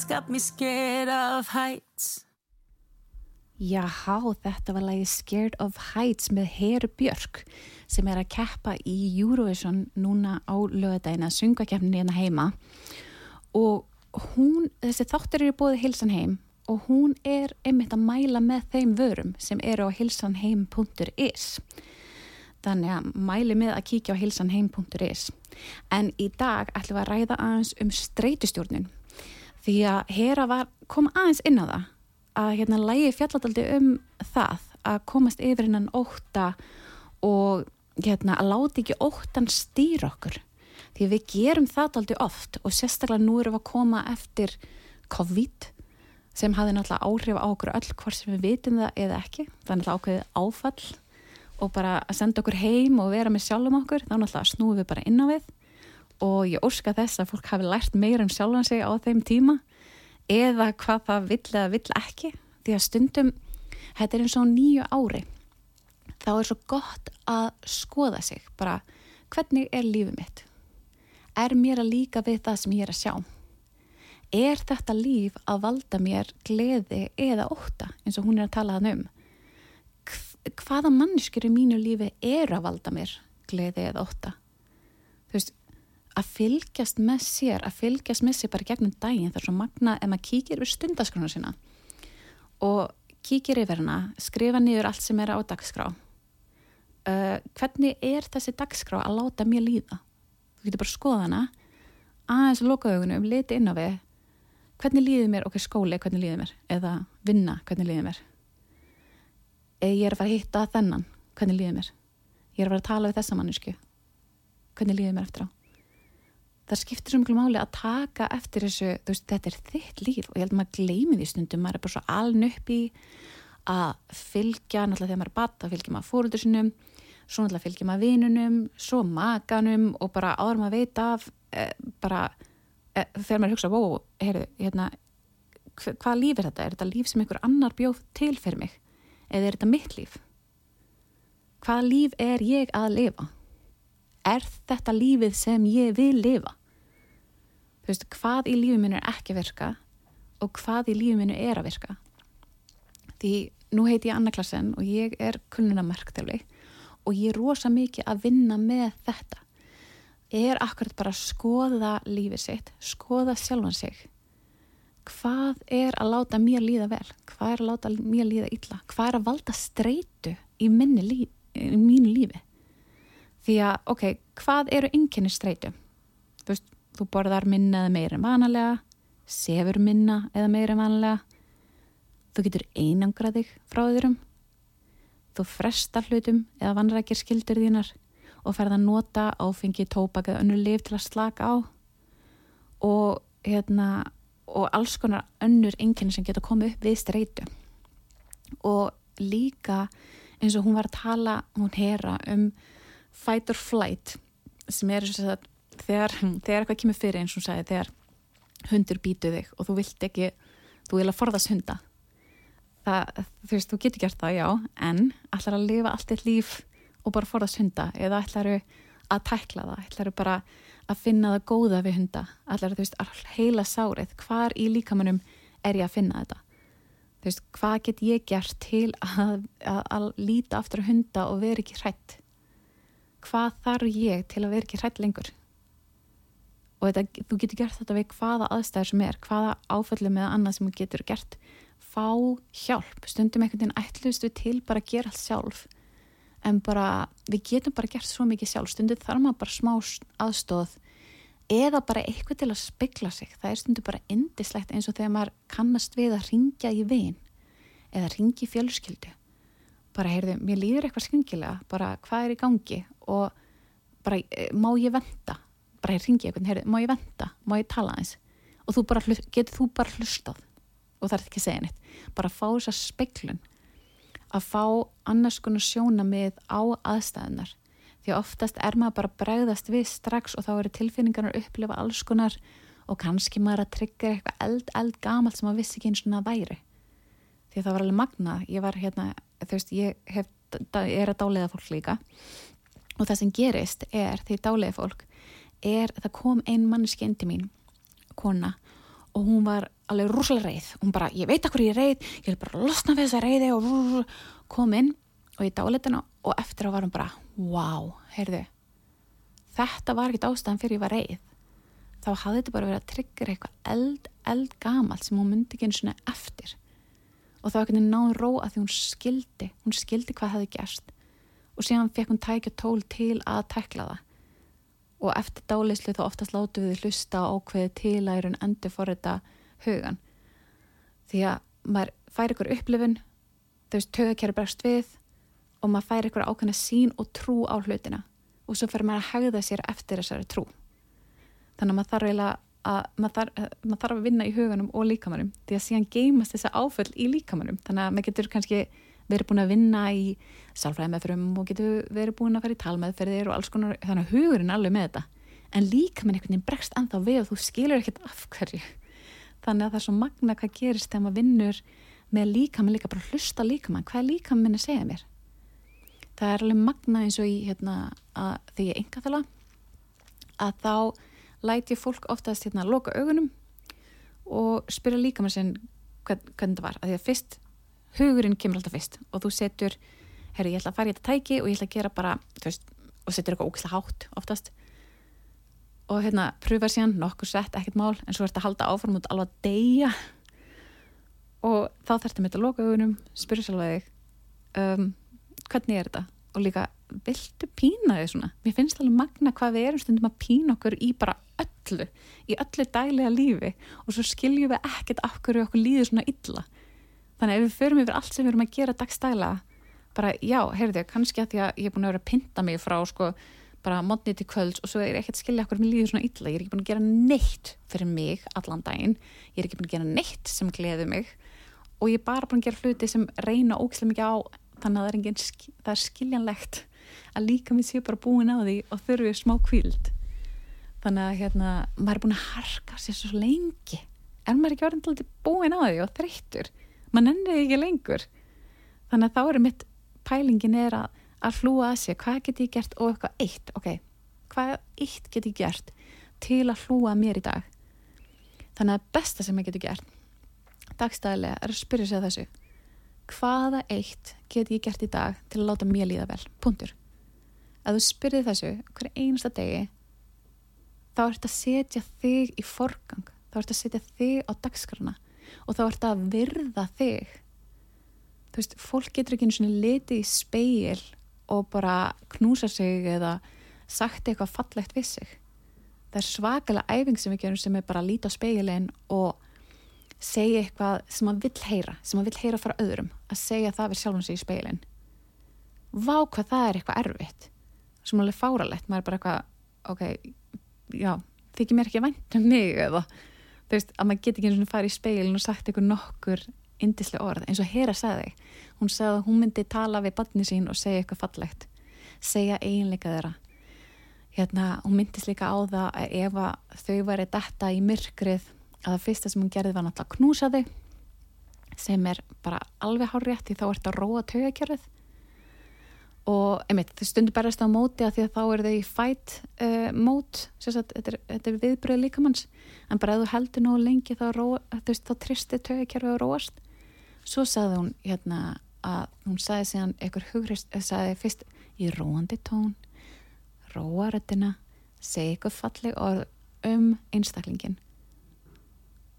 Got me scared of heights. Jáhá, þetta var lagi Scared of Heights með Heru Björk sem er að keppa í Eurovision núna á lögadaginn að sunga keppnin hérna heima. Og hún, þessi þáttur eru búið hilsan heim og hún er einmitt að mæla með þeim vörum sem eru á hilsanheim.is þannig að mæli með að kíkja á hilsanheim.is en í dag ætlum við að ræða aðeins um streytustjórnun því að Hera var, kom aðeins inn á það að hérna lægi fjalladaldi um það að komast yfir innan óta og hérna að láti ekki óttan stýra okkur. Því við gerum það daldi oft og sérstaklega nú erum við að koma eftir COVID sem hafði náttúrulega áhrif á okkur öll hvort sem við vitum það eða ekki. Það er náttúrulega ákveðið áfall og bara að senda okkur heim og vera með sjálfum okkur þá náttúrulega snúum við bara inn á við og ég óska þess að fólk hafi lært meira um sjálfan sig á þeim tíma eða hvað það vill eða vill ekki. Því að stundum, þetta er eins og nýju ári þá er svo gott að skoða sig bara hvernig er lífið mitt? Er mér að líka við það sem ég er að sjá? Er þetta líf að valda mér gleði eða óta eins og hún er að tala þann um? Hv- hvaða mannskjur í mínu lífi er að valda mér gleði eða óta þú veist að fylgjast með sér, að fylgjast með sér bara gegnum daginn, það er svo magna ef maður kíkir við stundaskrona sína og kíkir yfir hana, skrifa niður allt sem er á dagskrá. Uh, hvernig er þessi dagskrá að láta mér líða? Þú getur bara að skoða hana aðeins að loka augunum, liti inn á við. Hvernig líður mér, ok, skóli, hvernig líður mér? Eða vinna, hvernig líður mér? Eða ég er að fara að hitta þennan hvernig líður mér? Ég er að fara að tala við þessa mannesku hvernig líður mér eftir á það skiptir svo miklu máli að taka eftir þessu, þú veist, þetta er þitt líf og ég held að maður gleymi því stundum, maður er bara svo aln upp í að fylgja, náttúrulega þegar maður er badd, þá fylgja maður fóröldur sinum, svo náttúrulega fylgja maður vinunum, svo makanum og bara áður maður veit af, e, bara e, þegar maður hugsa, wow, heyrðu, hérna, hva- hvaða líf er þetta? Er þetta líf sem einhver annar bjóð til fyrir mig? Eða er þetta mitt líf? Hvaða líf er ég að lifa? Er þetta lífið sem ég vil lifa? Þú veist, hvað í lífið minu er ekki að virka og hvað í lífið minu er að virka? Því nú heiti ég Anna Klassen og ég er kulnunamarktöfli og ég er rosa mikið að vinna með þetta. Ég er akkurat bara að skoða lífið sitt, skoða sjálfan sig. Hvað er að láta mér líða vel? Hvað er að láta mér líða illa? Hvað er að valda streitu í, líf, í mínu lífi? Því að, ok, hvað eru einkenni streitu? Þú veist, þú borðar minna eða meira en vanalega, sefur minna eða meira en vanalega, þú getur einangra þig frá öðrum, þú frestar hlutum eða vanrækir skildur þínar og ferð að nota áfengi, tóbak eða önnur lif til að slaka á og, hérna, og alls konar önnur einkenni sem geta komið upp við streitu og líka eins og hún var að tala, hún hera um fight or flight sem er þess að þegar, þegar eitthvað kemur fyrir eins og hún sagði þegar hundur býtu þig og þú vilt ekki þú vil að forðast hunda. Það, þú veist, þú getur gert það, já en ætlar að lifa allt eitt líf og bara forðast hunda? Eða ætlar að tækla það, ætlar bara að finna það góða við hunda? Ætlar þú veist, að heila sárið? Hvar í líkamannum er ég að finna þetta? Þú veist, hvað get ég gert til að, að, að líta aftur hunda og vera ekki hrætt hvað þarf ég til að vera ekki hrætt lengur? Og þetta, þú getur gert þetta við hvaða aðstæður sem er, hvaða áföllum eða annað sem þú getur gert. Fá hjálp, stundum einhvern veginn ætlust við til bara að gera allt sjálf. En bara, við getum bara gert svo mikið sjálf, stundum þarf maður bara smá aðstóð eða bara eitthvað til að spegla sig, það er stundum bara indislegt eins og þegar maður kannast við að ringja í vin. Eða ringi fjölskyldu bara heyrðu, mér líður eitthvað skringilega bara hvað er í gangi? Og bara, eh, má ég venda bara ég ringi eitthvað, heyrðu, má ég venda má ég tala eins og þú bara, getur þú bara hlustað? Og það er ekki að segja neitt. Bara fá þessa speglun. Að fá annars konar sjóna með á aðstæðunar því að oftast er maður bara að bregðast við strax og þá eru tilfinningarnar að upplifa alls konar og kannski maður að tryggja eitthvað eld, eld gamalt sem maður vissi ekki eins og það væri. Því að það var alveg magnað. Ég var hérna, þú veist, ég hef, er að dáleiða fólk líka. Og það sem gerist er því dáleiða fólk er það kom ein manneski inn til mín kona og hún var alveg rúslega reið. Hún bara, ég veit akkur ég er reið ég vil bara losna við þessa reiði og rú, kom inn og ég dáleiði hana og eftir á var hún bara wow, heyrðu þetta var ekkert ástæðan fyrir ég var reið. Þá hafði þetta bara verið að tryggja eitthvað eld, eld gamalt sem hún myndi ekki einu svona eftir og þá ekkert náðu ró að því hún skildi hún skildi hvað hefði gerst. Og síðan fekk hún tækja tól til að tekla það. Og eftir dálislu þá oftast látu við hlusta ákveði til að erun endur forrita hugan því að maður fær ykkur upplifun þú veist, tögakjæri bregst við og maður fær ykkur ákveðna sín og trú á hlutina. Og svo fer maður að hegða sér eftir þessari trú. Þannig að maður þarf eiginlega að maður þarf, eh, maður þarf að vinna í huganum og líkamannum því að síðan geymast þessa áföll í líkamannum þannig að maður getur kannski verið búin að vinna í sálfræði meðförum og getur verið búin að fara í talmeðferðir og alls konar, þannig að hugurinn alveg með þetta. En líkamann einhvern veginn bregst ennþá við og þú skilur ekkert af hverju. Þannig að það er svo magna hvað gerist þegar maður vinnur með líkamann líka bara hlusta líkamann, hvað er líkamann að segja mér? Það er alveg magna eins og í hérna, að því ég enga þala að þá læti fólk oftast hérna að loka augunum og spyrja líkamann sinn hvern, hvernig það var, að því að fyrst hugurinn kemur alltaf fyrst og þú setur herru ég ætla að fara í þetta tæki og ég ætla að gera bara veist, og setur eitthvað ógislega hátt oftast. Og hérna pröfa síðan nokkur sett, ekkert mál en svo ert að halda áfram út alveg að deyja. Og þá þarftu með þetta að loka augunum spyrja sjálfa þig um, hvernig er þetta og líka viltu pína þig svona? Mér finnst alveg magna hvað við erum stundum að pína okkur í bara öllu í öllu dælega lífi. Og svo skiljum við ekkert af hverju okkur líður svona illa. Þannig að ef við förum yfir allt sem við erum að gera dagstælega bara já, heyrðu, kannski að því að ég er búin að vera að pinta mig frá sko bara mótni til kvölds og svo er ég ekkert að skilja okkur mér líður svona illa, ég er ekki búin að gera neitt fyrir mig allan daginn, ég er ekki búin að gera neitt sem gleði mig. Og ég er bara búin að gera hluti sem reyna ókslega mikið á þannig að það er, engin, það er skiljanlegt að líka mér sé bara búin á því og þurfi smá kvíld þannig að hérna, maður er búin að harka sér svo lengi. Er maður ekki orðin til búin á því og þreyttur? Maður nennir ekki lengur. Þannig að þá er mitt pælingin er að, að hlúa að sér. Hvað get ég gert og eitthvað eitt? Ok, hvað eitt get ég gert til að hlúa að mér í dag? Þannig að besta sem ég geti gert dagstæðilega er að spyrja sig þessu hvaða eitt get ég gert í dag til að láta mér líða vel, punktur. Að þú spyrði þessu hverju einasta degi þá ert að setja þig í forgang þá ert að setja þig á dagskrana og þá ert að virða þig. Þú veist, fólk getur ekki einu svona litið í speil og bara knúsa sig eða sagt eitthvað fallegt við sig. Það er svakalega æfing sem við gerum sem er bara að líta á speilin og segja eitthvað sem maður vill heyra sem maður vill heyra frá öðrum að segja það við sjálfum sig í speilin vá hvað það er eitthvað erfitt. Sem alveg fáralegt, maður er bara eitthvað ok, já, þykir mér ekki vænt um mig eða þú veist, að maður geti ekki einu svona farið í speilin og sagt eitthvað nokkur indislega orð, eins og Hera sagði. Hún sagði að hún myndi tala við barni sín og segja eitthvað fallegt segja eiginleika þeirra. Hérna, hún myndist líka á það að ef þau væri detta í myrkrið að það fyrsta sem hún gerði var náttúrulega að knúsa þau sem er bara alveg hár rétt því þá ert að róa taugakerfið. Og einmitt, þau stundur berast á móti að því að þá eru þau í fight uh, mót, sagt, þetta, er, er viðbröð líkamanns, en bara ef þú heldur nógu lengi þá, þá tristi taugakerfið að róast. Svo sagði hún hérna að hún sagði síðan einhver hugrist, sagði fyrst í róandi tón róa röddina segja eitthvað falleg orð um einstaklingin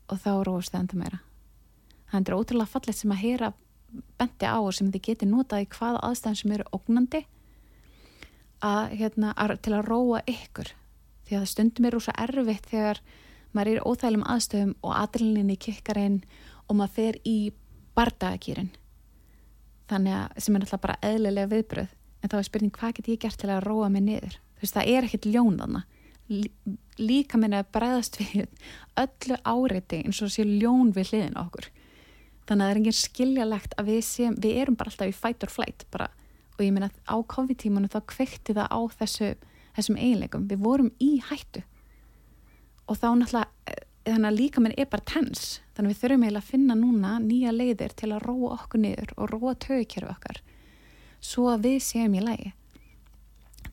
og þá róast það enda meira. Það er ótrúlega fallegt sem að heyra benti á og sem þið geti notað í hvaða aðstæðan sem eru ógnandi að, hérna, að, til að róa ykkur. Því að það stundum er rosa erfitt þegar maður er í óþælum aðstöðum og adrenalinni kikkar inn og maður fer í bardagakýrin. Þannig að sem er alltaf bara eðlilega viðbröð en þá er spurning hvað get ég gert til að róa mig niður? Þú veist það er ekkert ljón þannig líka minna að bregðast við öllu áreiti eins og sé ljón við hliðin okkur. Þannig að það er enginn skiljalegt að við séum við erum bara alltaf í fight or flight bara, og ég meina á COVID-tímanu þá kveikti það á þessu, þessum eiginleikum. Við vorum í hættu. Og þá náttúrulega þannig að líka minn er bara tens þannig að við þurfum eiginlega að finna núna nýja leiðir til að róa okkur niður og róa tögkerfi okkar. Svo að við séum í lægi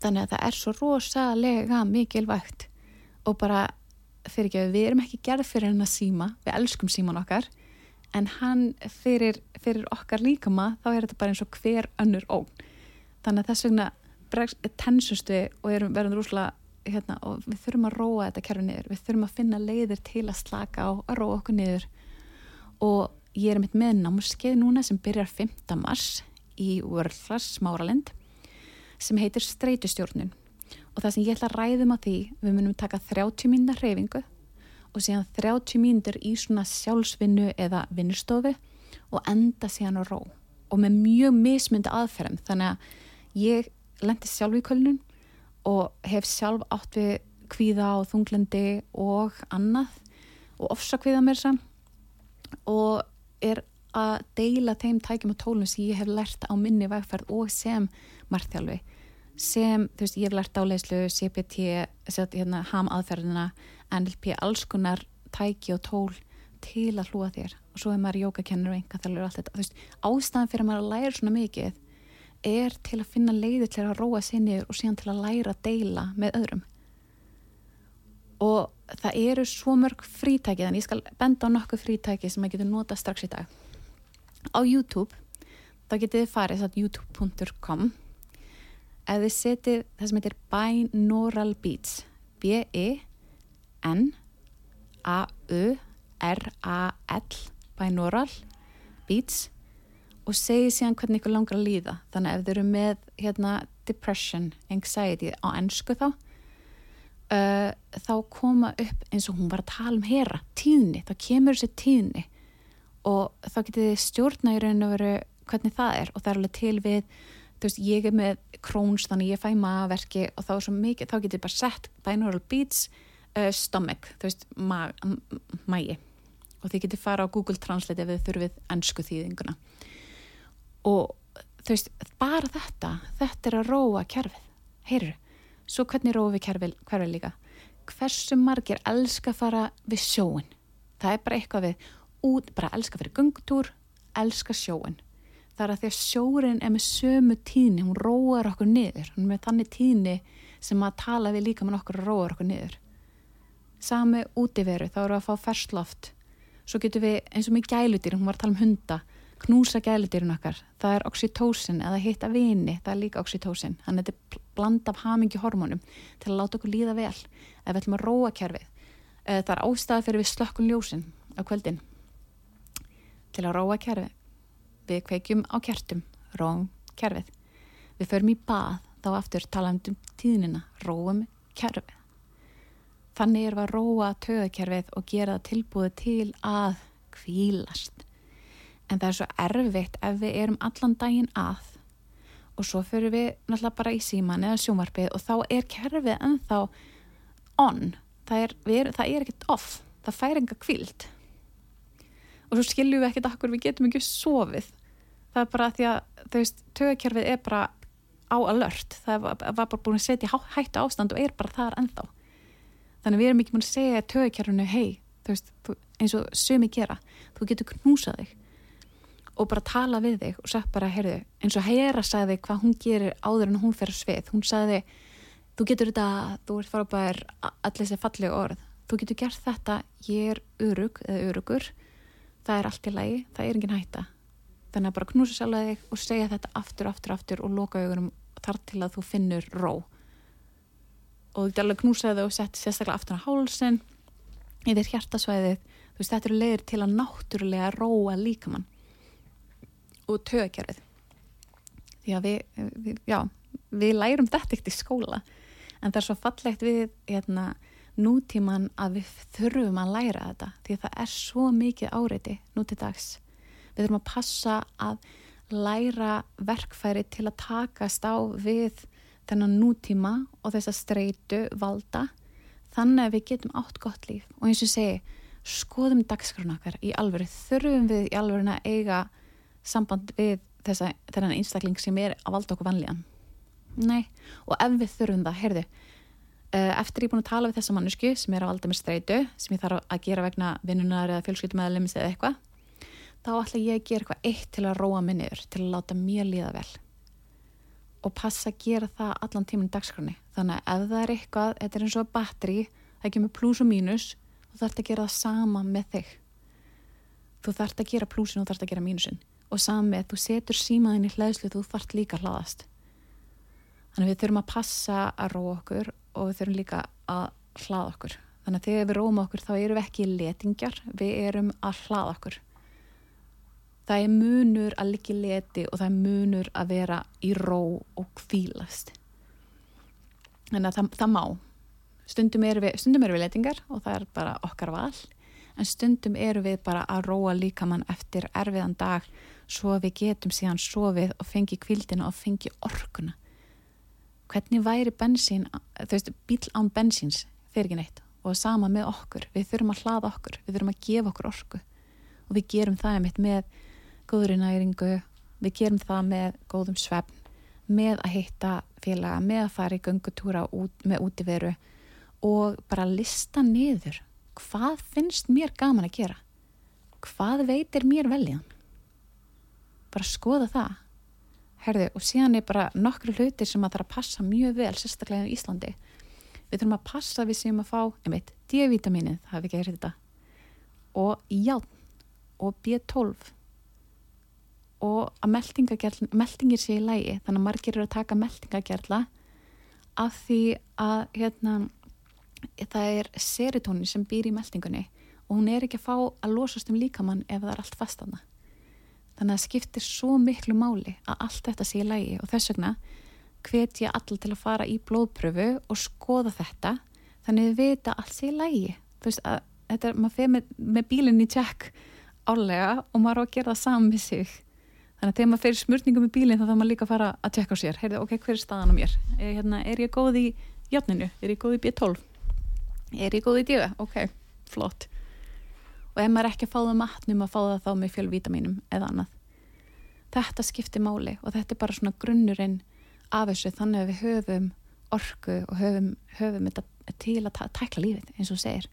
þannig að það er svo rosalega mikilvægt og bara fyrir ekki að við erum ekki gerð fyrir henn að síma við elskum síman okkar en hann fyrir, fyrir okkar líkama þá er þetta bara eins og hver önnur ógn. Þannig að þess vegna tensust við og erum verðum rúslega hérna, og við þurfum að róa þetta kerfi niður. Við þurfum að finna leiðir til að slaka á að róa okkur niður. Og ég er mitt með námskeið núna sem byrjar 5. mars í Worldclass Smáralind sem heitir Streitustjórnun. Og það sem ég ætla að ræðum á því við munum taka 30 mínútur hreyfingu og síðan 30 mínútur í svona sjálfsvinnu eða vinnustofu og enda síðan á ró. Og með mjög mismyndi aðferðum þannig að ég lendi sjálf í kölnun og hef sjálf átt við kvíða og þunglendi og annað og ofsa kvíða mér saman og er að deila þeim tækjum og tólum sem ég hef lært á minni vegferð og sem margþjálfi. Sem, þú veist, ég hef lært á leyslu CPT, hérna, ham aðferðina NLP, alls konar tæki og tól til að hlúa þér. Og svo er maður jógakennur og enga þalur og allt þetta, þú veist, ástæðan fyrir að maður að læra svona mikið er til að finna leiði til að róa sér niður og síðan til að læra að deila með öðrum. Og það eru svo mörg frítæki þannig ég skal benda á nokkuð frítæki sem maður getur nota strax í dag á YouTube þá getið þið farið satt youtube.com ef þið setið það sem heitir binaural beats B-I-N-A-U-R-A-L binaural beats og segið síðan hvernig ykkur langar að líða. Þannig að ef þið eru með hérna, depression, anxiety á ennsku þá uh, þá koma upp eins og hún var að tala um hera, tíðni, þá kemur þessi tíðni og þá getið þið stjórna í raun og veru hvernig það er. Og það er alveg til við þú veist, ég er með króns þannig ég fæ maðverki og þá er svo mikið þá getið bara sett binaural beats uh, stomach, þú veist, mægi og þið getið fara á Google Translate ef þið þurfið ennsku þýðinguna. Og þú veist, bara þetta þetta er að róa kerfið. Heyrðu, svo hvernig róum við kerfið, kerfið líka? Hversu margir elska fara við sjóin það er bara eitthvað við út, bara elska fyrir gungtúr elska sjóin það er að því að sjórin er með sömu tíðni hún róar okkur niður. Hún er með þannig tíðni sem að tala við líka með okkur og róar okkur niður. Sami útiveru, þá eru að fá fersloft svo getur við eins og með gæludýr hún var að tala um hunda knúsa gæludýrun okkar, það er oxytocin eða hitta vini, það er líka oxytocin þannig að þetta er bland af hamingi hormónum til að láta okkur líða vel. Ef við ætlum að róa kerfið. Eh, það er ástæða fyrir við slökkun ljósin á kvöldin til að róa kerfið. Við kveikjum á kertum, róum kerfið. Við förum í bað þá aftur talaðum um tíðnina róum kerfið. Þannig erum við að róa töðakerfið og gera það tilbúið til að kvílast en það er svo erfitt ef við erum allan daginn að. Og svo fyrir við náttúrulega bara í síman eða sjómarpið og þá er kerfið ennþá on. Það er, er, það er ekkert off. Það fær enga kvíld og svo skiljum við ekkert akkur við getum ekki sofið. Það er bara því að þú veist, tögakerfið er bara á alert. Það var, var bara búin að setja hættu ástand og er bara þar ennþá. Þannig við erum ekki búin að segja tögakerfinu hei, þú veist, eins og sömi gera, þú getur knúsað þig og bara tala við þig og sagt bara, heyrðu, eins og Hera sagði hvað hún gerir áður en hún fer svið. Hún sagði, þú getur þetta þú ert frábær, allir þessi falleg orð. Þú getur gert þetta, ég er örug eða örugur það er allt í lagi, það er engin hætta. Þannig að bara knúsa sjálfa þig og segja þetta aftur, aftur, aftur og loka augunum þar til að þú finnur ró. Og þú getur alveg knúsaði og sett sérstaklega aftur á hálsin yfir hjartasvæðið. Þú veist, þetta eru leiðir til að náttúrulega róa líkamann og tögakerfið því að við, við, já, við lærum þetta ekkert í skóla. En það er svo fallegt við hérna, nútíman að við þurfum að læra þetta því að það er svo mikið áreiti nú til dags. Við þurfum að passa að læra verkfæri til að takast á við þennan nútíma og þessa streitu valda þannig að við getum átt gott líf. Og eins og segi, skoðum dagskrona okkar í alvöru, þurfum við í alvöru að eiga samband við þessa, þennan einstakling sem er að valda okkur vanlíðan? Nei, og ef við þurfum það, heyrðu eftir ég er búin að tala við þessa mannesku sem er að valda mér streitu, sem ég þarf að gera vegna vinnunar eða fjölskyldumæðalimis eða eitthvað þá ætla ég að gera eitthvað eitt til að róa mig niður, til að láta mér líða vel. Og passa að gera það allan tíminn dagskránni. Þannig að ef það er eitthvað, þetta er eins og batteri það kemur pluss og mínus þú þarfst að gera það sama með þig. Þú þarfst að gera plussin og þú þarfst að gera mínusin. Og sama með, þú setur símaðin í hlæðslu þú þarft líka að hlaðast. Þannig að við þurfum að passa að róa okkur og við þurfum líka að hlaða okkur. Þannig að þegar við róum okkur þá erum við ekki letingjar, við erum að hlaða okkur. Það er munur að í leti og það er munur að vera í ró og kvílast þannig að það, það má. Stundum eru við, eru við letingar og það er bara okkar val en stundum eru við bara að róa líkamann eftir erfiðan dag svo við getum síðan sofið og fengi kvildina og fengi orkuna hvernig væri bensín þú veist, bíl án bensíns þeir ekki neitt. Og sama með okkur. Við þurfum að hlaða okkur, við þurfum að gefa okkur orku. Og við gerum það einmitt með góðri næringu. Við gerum það með góðum svefn með að hitta félaga með að fara í göngutúra út, með útiveru. Og bara lista niður. Hvað finnst mér gaman að gera? Hvað veitir mér veljan bara skoða það herðu og síðan er bara nokkru hlutir sem að það er að passa mjög vel sérstaklega í Íslandi. Við þurfum að passa að við séum að fá einmitt, D-vitaminið, það hef ekki verið þetta og játn og B12 og að meldingir sé í lægi þannig að margir eru að taka meldingagerla af því að hérna, það er serotonin sem býr í meldingunni og hún er ekki að fá að losast um líkamann ef það er allt fastana þannig að það skiptir svo miklu máli að allt þetta sé í lægi og þess vegna hvet ég all til að fara í blóðpröfu og skoða þetta þannig að við vita allt sé í lægi þú veist að þetta er, maður fer með, með bílinn í tjekk álega og maður á að gera það saman með sig þannig að þegar maður fer smurningu með bílinn þá þarf maður líka að fara að tjekka á sér heyrðu, ok, hver er staðan á mér? Er, hérna, er ég góð í játninu? Er ég góð í B12? Er ég góð í díu? Ok, flott og ef maður ekki að fá það matnum að fá það þá með fjölvítaminum eða annað. Þetta skiptir máli og þetta er bara svona grunnurinn af þessu. Þannig að við höfum orku og höfum, höfum þetta til að tækla lífið eins og segir.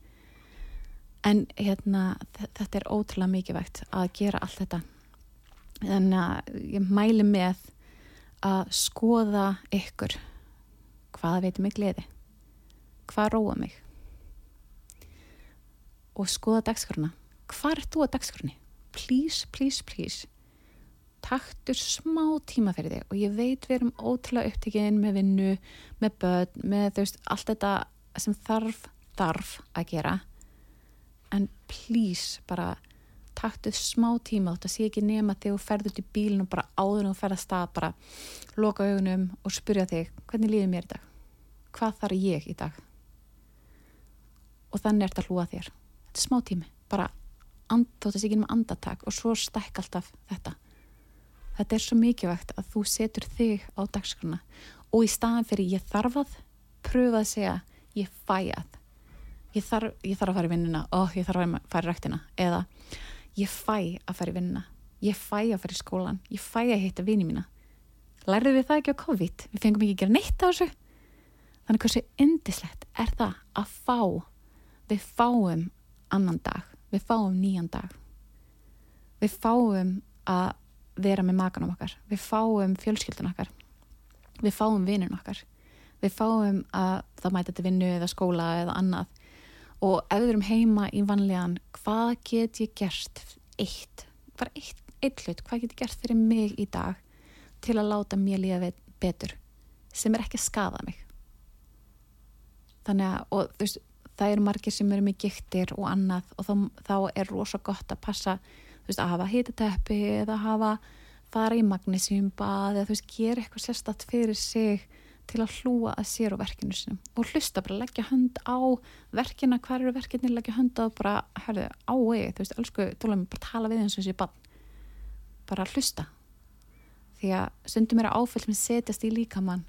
En hérna þetta er ótrúlega mikið vægt að gera allt þetta. Þannig að ég mæli með að skoða ykkur. Hvað veitum mig gleði? Hvað róa mig og skoða dagskrona hvað er þú að dagskroni please, please, please. Taktur smá tíma fyrir þig og ég veit við erum ótrúlega upptikinn með vinnu, með börn, með þú veist, allt þetta sem þarf, þarf að gera. En please bara taktuð smá tíma þetta sé ekki nema þegar þú ferður til bílinn og bara áður og ferða stað bara loka augunum og spyrja þig hvernig líður mér í dag? Hvað þarf ég í dag? Og þannig er þetta hlúa þér er smá tími, bara þótt að sé ekki nema andatak og svo stekk alltaf þetta. Þetta er svo mikilvægt að þú setur þig á dagskrana og í staðan fyrir ég þarf að pröfa að segja ég fæ að. Ég þarf, ég þarf að fara í vinnuna og ég þarf að fara í rættina eða ég fæ að fara í vinnuna ég fæ að fara í skólan, ég fæ að hitta vini mína. Lærðu við það ekki á COVID? Við fengum ekki að gera neitt á þessu. Þannig hversu indislegt er það að fá við fáum annan dag, við fáum nýjan dag. Við fáum að vera með makanum okkar. Við fáum fjölskyldun okkar. Við fáum vinnun okkar. Við fáum að það mæta til vinnu eða skóla eða annað. Og ef við erum heima í vanlegan hvað get ég gert? Eitt, bara eitt, eitt hlut. Hvað get ég gert fyrir mig í dag til að láta mér líða betur? Sem er ekki að skada mig. Þannig að og, veist, það eru margir sem eru með giktir og annað og þá, þá er rosa gott að passa veist, að hafa hitateppi eða hafa fara í magnísjumbað eða þú veist, gera eitthvað sérstatt fyrir sig til að hlúa að sér og verkinu sinum og hlusta bara, leggja hönd á verkina, hvað eru verkinni, leggja hönd á bara, herðu, á eigi, þú veist, elsku tólaðum bara tala við eins og þessi bann bara hlusta. Því að stundum er að áfell sem setjast í líkamann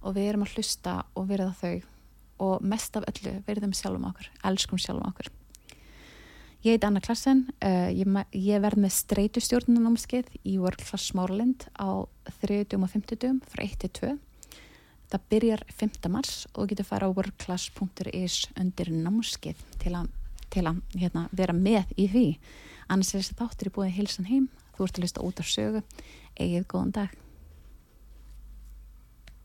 og við erum að hlusta og verða þau og mest af öllu verðum sjálfum okkur, elskum sjálfum okkur Ég heit Anna Klassen, uh, ég, ég verð með streytustjórnunámskeið í World Class Smáralind á 30. og 50. frá 1 til 2. Það byrjar 5. mars og getur fara á worldclass.is undir námskeið til að, til að hérna, vera með í því. Annars er þess að þáttur í búið hilsan heim, þú ert að lista út af sögu, eigið góðan dag.